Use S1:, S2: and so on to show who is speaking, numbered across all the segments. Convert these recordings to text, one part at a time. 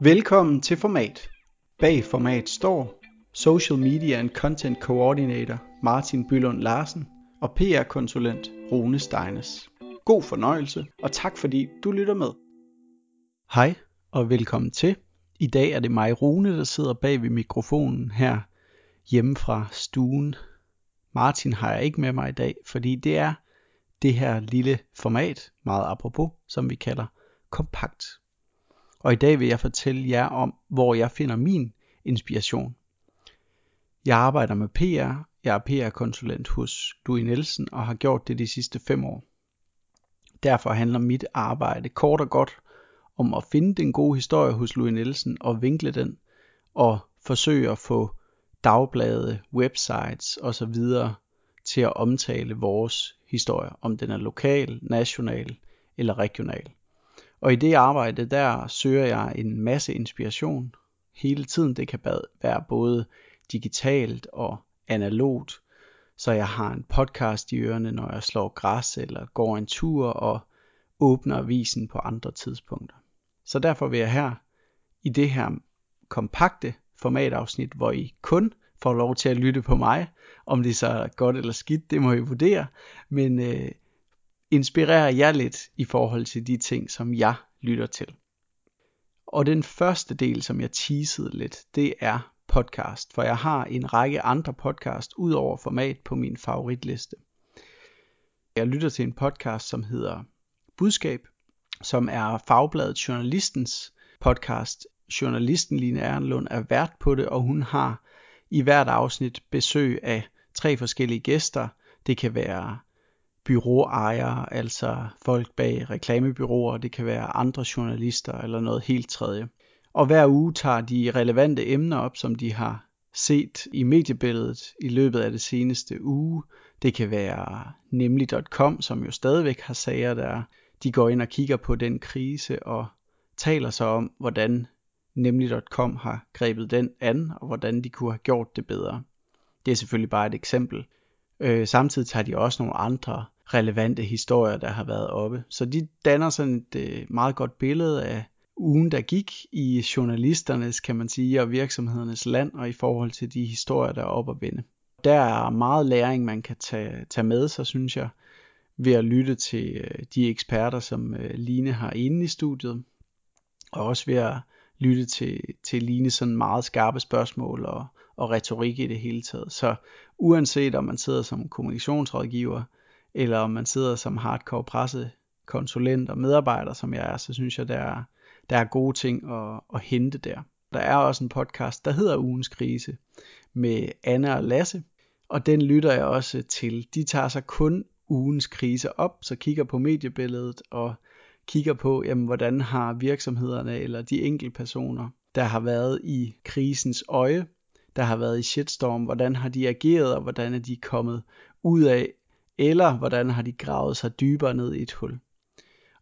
S1: Velkommen til Format. Bag Format står Social Media and Content Coordinator Martin Bylund Larsen og PR-konsulent Rune Steines. God fornøjelse, og tak fordi du lytter med. Hej og velkommen til. I dag er det mig, Rune, der sidder bag ved mikrofonen her hjemme fra stuen. Martin har jeg ikke med mig i dag, fordi det er det her lille format, meget apropos, som vi kalder kompakt. Og i dag vil jeg fortælle jer om, hvor jeg finder min inspiration. Jeg arbejder med PR. Jeg er PR-konsulent hos Louis Nielsen og har gjort det de sidste fem år. Derfor handler mit arbejde kort og godt om at finde den gode historie hos Louis Nielsen og vinkle den og forsøge at få dagblade, websites osv. til at omtale vores historie, om den er lokal, national eller regional. Og i det arbejde, der søger jeg en masse inspiration hele tiden. Det kan være både digitalt og analogt. Så jeg har en podcast i ørerne, når jeg slår græs eller går en tur og åbner avisen på andre tidspunkter. Så derfor vil jeg her i det her kompakte formatafsnit, hvor I kun får lov til at lytte på mig, om det så er godt eller skidt, det må I vurdere, men øh, inspirere jer lidt i forhold til de ting, som jeg lytter til. Og den første del, som jeg teasede lidt, det er podcast, for jeg har en række andre podcast ud over format på min favoritliste. Jeg lytter til en podcast, som hedder Budskab, som er Fagbladet Journalistens podcast. Journalisten Line Ernlund er vært på det, og hun har i hvert afsnit besøg af tre forskellige gæster. Det kan være byråejere, altså folk bag reklamebyråer, det kan være andre journalister eller noget helt tredje. Og hver uge tager de relevante emner op, som de har set i mediebilledet i løbet af det seneste uge. Det kan være nemlig.com, som jo stadigvæk har sager der. De går ind og kigger på den krise og taler så om, hvordan nemlig.com har grebet den an, og hvordan de kunne have gjort det bedre. Det er selvfølgelig bare et eksempel. Øh, samtidig tager de også nogle andre relevante historier, der har været oppe. Så de danner sådan et øh, meget godt billede af ugen, der gik i journalisternes, kan man sige, og virksomhedernes land, og i forhold til de historier, der er oppe at vinde. Der er meget læring, man kan tage, tage med sig, synes jeg, ved at lytte til øh, de eksperter, som øh, Line har inde i studiet, og også ved at lytte til, til Line sådan meget skarpe spørgsmål og, og retorik i det hele taget. Så uanset om man sidder som kommunikationsrådgiver, eller om man sidder som hardcore pressekonsulent og medarbejder, som jeg er, så synes jeg, der er, der er gode ting at, at hente der. Der er også en podcast, der hedder Ugens Krise, med Anna og Lasse, og den lytter jeg også til. De tager sig kun ugens krise op, så kigger på mediebilledet og kigger på, jamen, hvordan har virksomhederne eller de enkelte personer, der har været i krisens øje, der har været i shitstorm, hvordan har de ageret, og hvordan er de kommet ud af eller hvordan har de gravet sig dybere ned i et hul.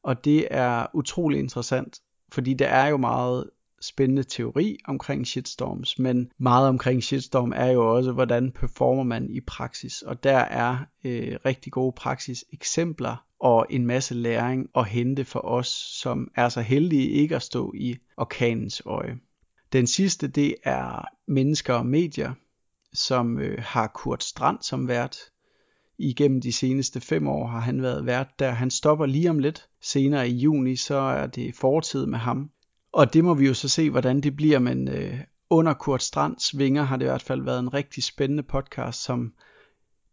S1: Og det er utrolig interessant, fordi der er jo meget spændende teori omkring shitstorms, men meget omkring shitstorm er jo også, hvordan performer man i praksis. Og der er øh, rigtig gode praksis eksempler og en masse læring at hente for os, som er så heldige ikke at stå i orkanens øje. Den sidste, det er mennesker og medier, som øh, har Kurt Strand som vært igennem de seneste fem år har han været vært der. Han stopper lige om lidt. Senere i juni, så er det fortid med ham. Og det må vi jo så se, hvordan det bliver, men øh, under Kurt Strands vinger har det i hvert fald været en rigtig spændende podcast, som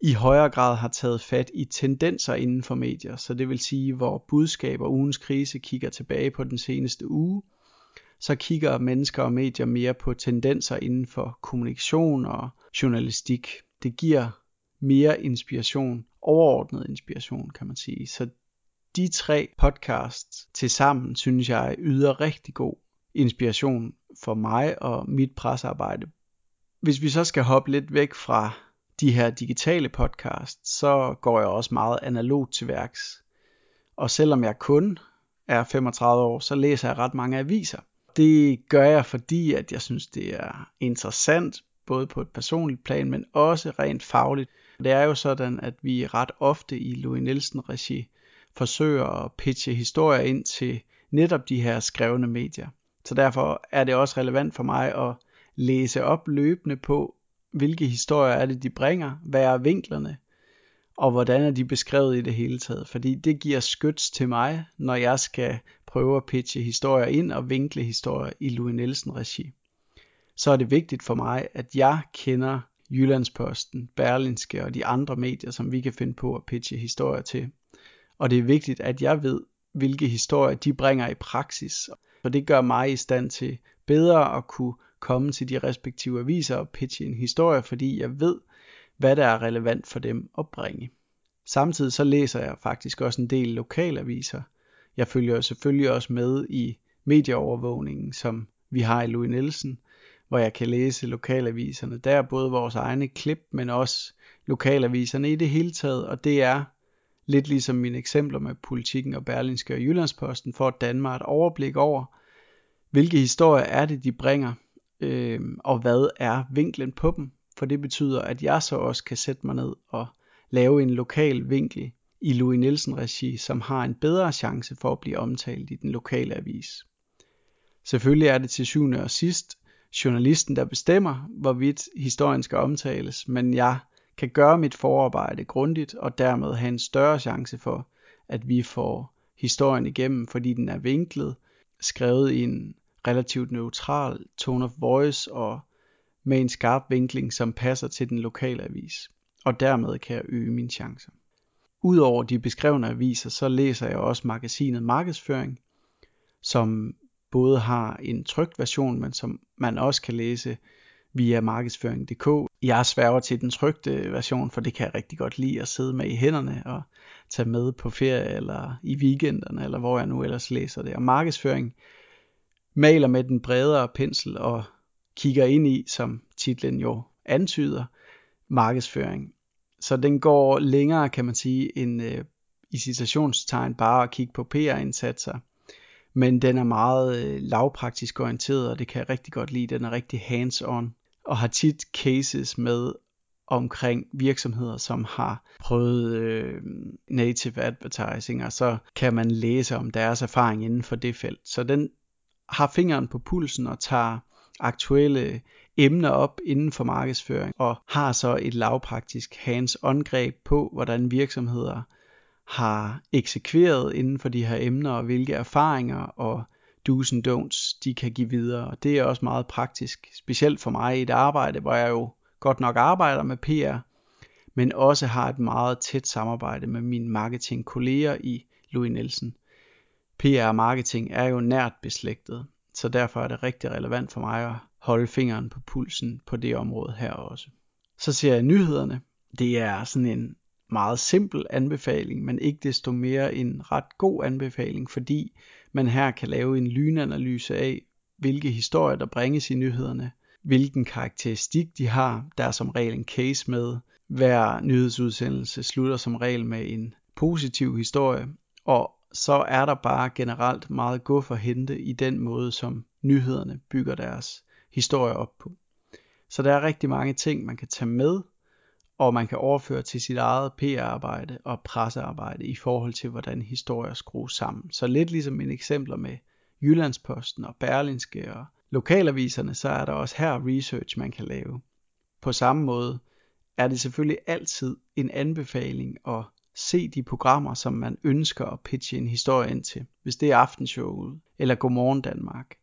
S1: i højere grad har taget fat i tendenser inden for medier. Så det vil sige, hvor budskaber og ugens krise kigger tilbage på den seneste uge, så kigger mennesker og medier mere på tendenser inden for kommunikation og journalistik. Det giver mere inspiration, overordnet inspiration, kan man sige. Så de tre podcasts til sammen, synes jeg, yder rigtig god inspiration for mig og mit pressearbejde. Hvis vi så skal hoppe lidt væk fra de her digitale podcasts, så går jeg også meget analogt til værks. Og selvom jeg kun er 35 år, så læser jeg ret mange aviser. Det gør jeg, fordi at jeg synes, det er interessant, både på et personligt plan, men også rent fagligt. Det er jo sådan, at vi ret ofte i Louis Nielsen regi forsøger at pitche historier ind til netop de her skrevne medier. Så derfor er det også relevant for mig at læse op løbende på, hvilke historier er det, de bringer, hvad er vinklerne, og hvordan er de beskrevet i det hele taget. Fordi det giver skyts til mig, når jeg skal prøve at pitche historier ind og vinkle historier i Louis Nielsen regi. Så er det vigtigt for mig, at jeg kender Jyllandsposten, Berlinske og de andre medier, som vi kan finde på at pitche historier til. Og det er vigtigt, at jeg ved, hvilke historier de bringer i praksis. For det gør mig i stand til bedre at kunne komme til de respektive aviser og pitche en historie, fordi jeg ved, hvad der er relevant for dem at bringe. Samtidig så læser jeg faktisk også en del lokalaviser. Jeg følger selvfølgelig også med i medieovervågningen, som vi har i Louis Nielsen, hvor jeg kan læse lokalaviserne. Der er både vores egne klip, men også lokalaviserne i det hele taget, og det er lidt ligesom mine eksempler med politikken og Berlinske og Jyllandsposten, for at Danmark et overblik over, hvilke historier er det, de bringer, øh, og hvad er vinklen på dem. For det betyder, at jeg så også kan sætte mig ned og lave en lokal vinkel i Louis Nielsen regi, som har en bedre chance for at blive omtalt i den lokale avis. Selvfølgelig er det til syvende og sidst journalisten, der bestemmer, hvorvidt historien skal omtales, men jeg kan gøre mit forarbejde grundigt og dermed have en større chance for, at vi får historien igennem, fordi den er vinklet, skrevet i en relativt neutral tone of voice og med en skarp vinkling, som passer til den lokale avis, og dermed kan jeg øge mine chancer. Udover de beskrevne aviser, så læser jeg også magasinet Markedsføring, som både har en trygt version, men som man også kan læse via markedsføring.dk. Jeg sværger til den trygte version, for det kan jeg rigtig godt lide at sidde med i hænderne og tage med på ferie eller i weekenderne, eller hvor jeg nu ellers læser det. Og markedsføring maler med den bredere pensel og kigger ind i, som titlen jo antyder, markedsføring. Så den går længere, kan man sige, end øh, i citationstegn bare at kigge på PR-indsatser men den er meget øh, lavpraktisk orienteret, og det kan jeg rigtig godt lide. Den er rigtig hands-on, og har tit cases med omkring virksomheder, som har prøvet øh, native advertising, og så kan man læse om deres erfaring inden for det felt. Så den har fingeren på pulsen og tager aktuelle emner op inden for markedsføring, og har så et lavpraktisk hands-on greb på, hvordan virksomheder har eksekveret inden for de her emner, og hvilke erfaringer og do's and don'ts de kan give videre. Og det er også meget praktisk, specielt for mig i et arbejde, hvor jeg jo godt nok arbejder med PR, men også har et meget tæt samarbejde med mine marketingkolleger i Louis Nielsen. PR og marketing er jo nært beslægtet, så derfor er det rigtig relevant for mig at holde fingeren på pulsen på det område her også. Så ser jeg nyhederne. Det er sådan en meget simpel anbefaling, men ikke desto mere en ret god anbefaling, fordi man her kan lave en lynanalyse af, hvilke historier der bringes i nyhederne, hvilken karakteristik de har. Der er som regel en case med. Hver nyhedsudsendelse slutter som regel med en positiv historie, og så er der bare generelt meget guf at hente i den måde, som nyhederne bygger deres historie op på. Så der er rigtig mange ting, man kan tage med og man kan overføre til sit eget PR-arbejde og pressearbejde i forhold til, hvordan historier skrues sammen. Så lidt ligesom mine eksempler med Jyllandsposten og Berlinske og lokalaviserne, så er der også her research, man kan lave. På samme måde er det selvfølgelig altid en anbefaling at se de programmer, som man ønsker at pitche en historie ind til. Hvis det er aftenshowet eller Godmorgen Danmark,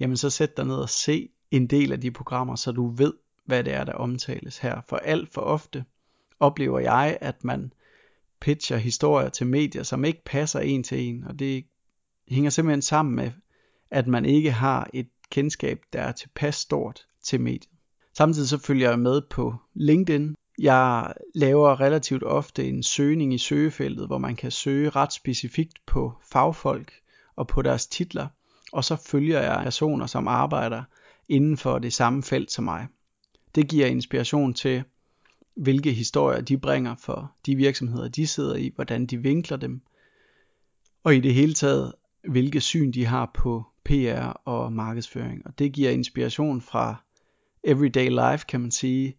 S1: jamen så sæt dig ned og se en del af de programmer, så du ved, hvad det er, der omtales her. For alt for ofte oplever jeg, at man pitcher historier til medier, som ikke passer en til en, og det hænger simpelthen sammen med, at man ikke har et kendskab, der er tilpas stort til mediet. Samtidig så følger jeg med på LinkedIn. Jeg laver relativt ofte en søgning i søgefeltet, hvor man kan søge ret specifikt på fagfolk og på deres titler, og så følger jeg personer, som arbejder inden for det samme felt som mig. Det giver inspiration til, hvilke historier de bringer for de virksomheder, de sidder i, hvordan de vinkler dem, og i det hele taget, hvilke syn de har på PR og markedsføring. Og det giver inspiration fra everyday life, kan man sige,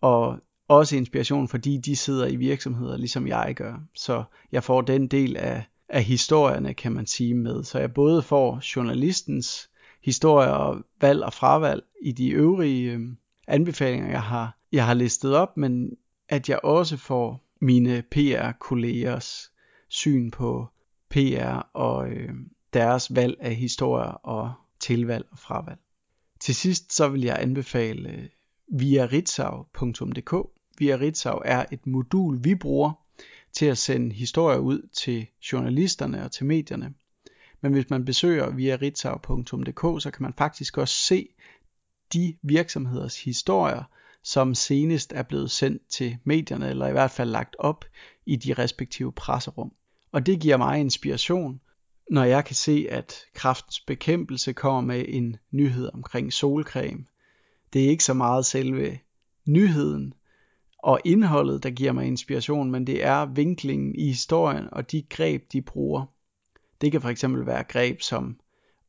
S1: og også inspiration, fordi de sidder i virksomheder, ligesom jeg gør. Så jeg får den del af, af historierne, kan man sige, med. Så jeg både får journalistens historier, valg og fravalg i de øvrige øh, anbefalinger, jeg har, jeg har listet op, men at jeg også får mine PR-kollegers syn på PR og øh, deres valg af historier og tilvalg og fravalg. Til sidst så vil jeg anbefale øh, viaritzau.dk. Viaritzau er et modul, vi bruger til at sende historier ud til journalisterne og til medierne. Men hvis man besøger viaritzau.dk, så kan man faktisk også se de virksomheders historier, som senest er blevet sendt til medierne, eller i hvert fald lagt op i de respektive presserum. Og det giver mig inspiration, når jeg kan se, at kraftens bekæmpelse kommer med en nyhed omkring solcreme. Det er ikke så meget selve nyheden og indholdet, der giver mig inspiration, men det er vinklingen i historien og de greb, de bruger. Det kan for eksempel være greb som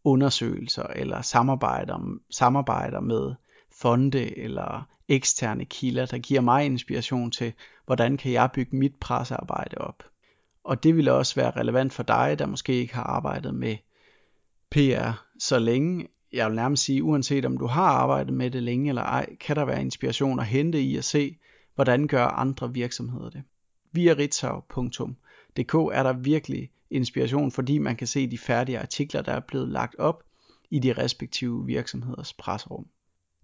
S1: undersøgelser eller samarbejder, samarbejder med fonde eller eksterne kilder, der giver mig inspiration til, hvordan kan jeg bygge mit pressearbejde op. Og det vil også være relevant for dig, der måske ikke har arbejdet med PR så længe. Jeg vil nærmest sige, uanset om du har arbejdet med det længe eller ej, kan der være inspiration at hente i at se, hvordan gør andre virksomheder det. Via ritzau.dk er der virkelig inspiration, fordi man kan se de færdige artikler, der er blevet lagt op i de respektive virksomheders presserum.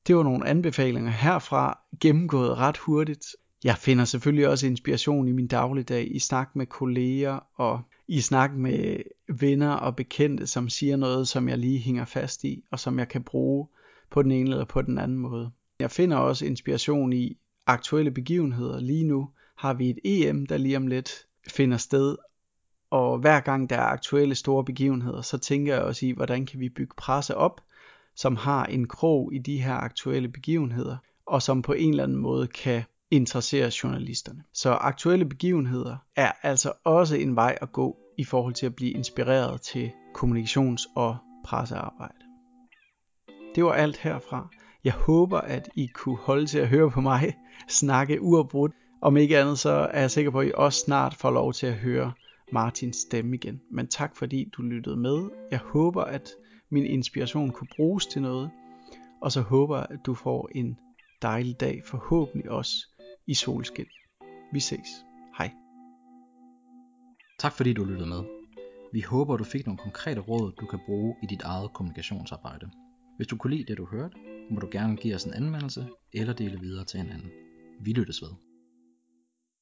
S1: Det var nogle anbefalinger herfra, gennemgået ret hurtigt. Jeg finder selvfølgelig også inspiration i min dagligdag i snak med kolleger og i snak med venner og bekendte, som siger noget, som jeg lige hænger fast i, og som jeg kan bruge på den ene eller på den anden måde. Jeg finder også inspiration i aktuelle begivenheder. Lige nu har vi et EM, der lige om lidt finder sted, og hver gang der er aktuelle store begivenheder, så tænker jeg også i, hvordan kan vi bygge presse op, som har en krog i de her aktuelle begivenheder, og som på en eller anden måde kan interessere journalisterne. Så aktuelle begivenheder er altså også en vej at gå i forhold til at blive inspireret til kommunikations- og pressearbejde. Det var alt herfra. Jeg håber, at I kunne holde til at høre på mig snakke uafbrudt. Om ikke andet, så er jeg sikker på, at I også snart får lov til at høre Martins stemme igen. Men tak fordi du lyttede med. Jeg håber, at min inspiration kunne bruges til noget. Og så håber jeg, at du får en dejlig dag, forhåbentlig også i solskin. Vi ses. Hej.
S2: Tak fordi du lyttede med. Vi håber, du fik nogle konkrete råd, du kan bruge i dit eget kommunikationsarbejde. Hvis du kunne lide det, du hørte, må du gerne give os en anmeldelse eller dele videre til en anden. Vi lyttes ved.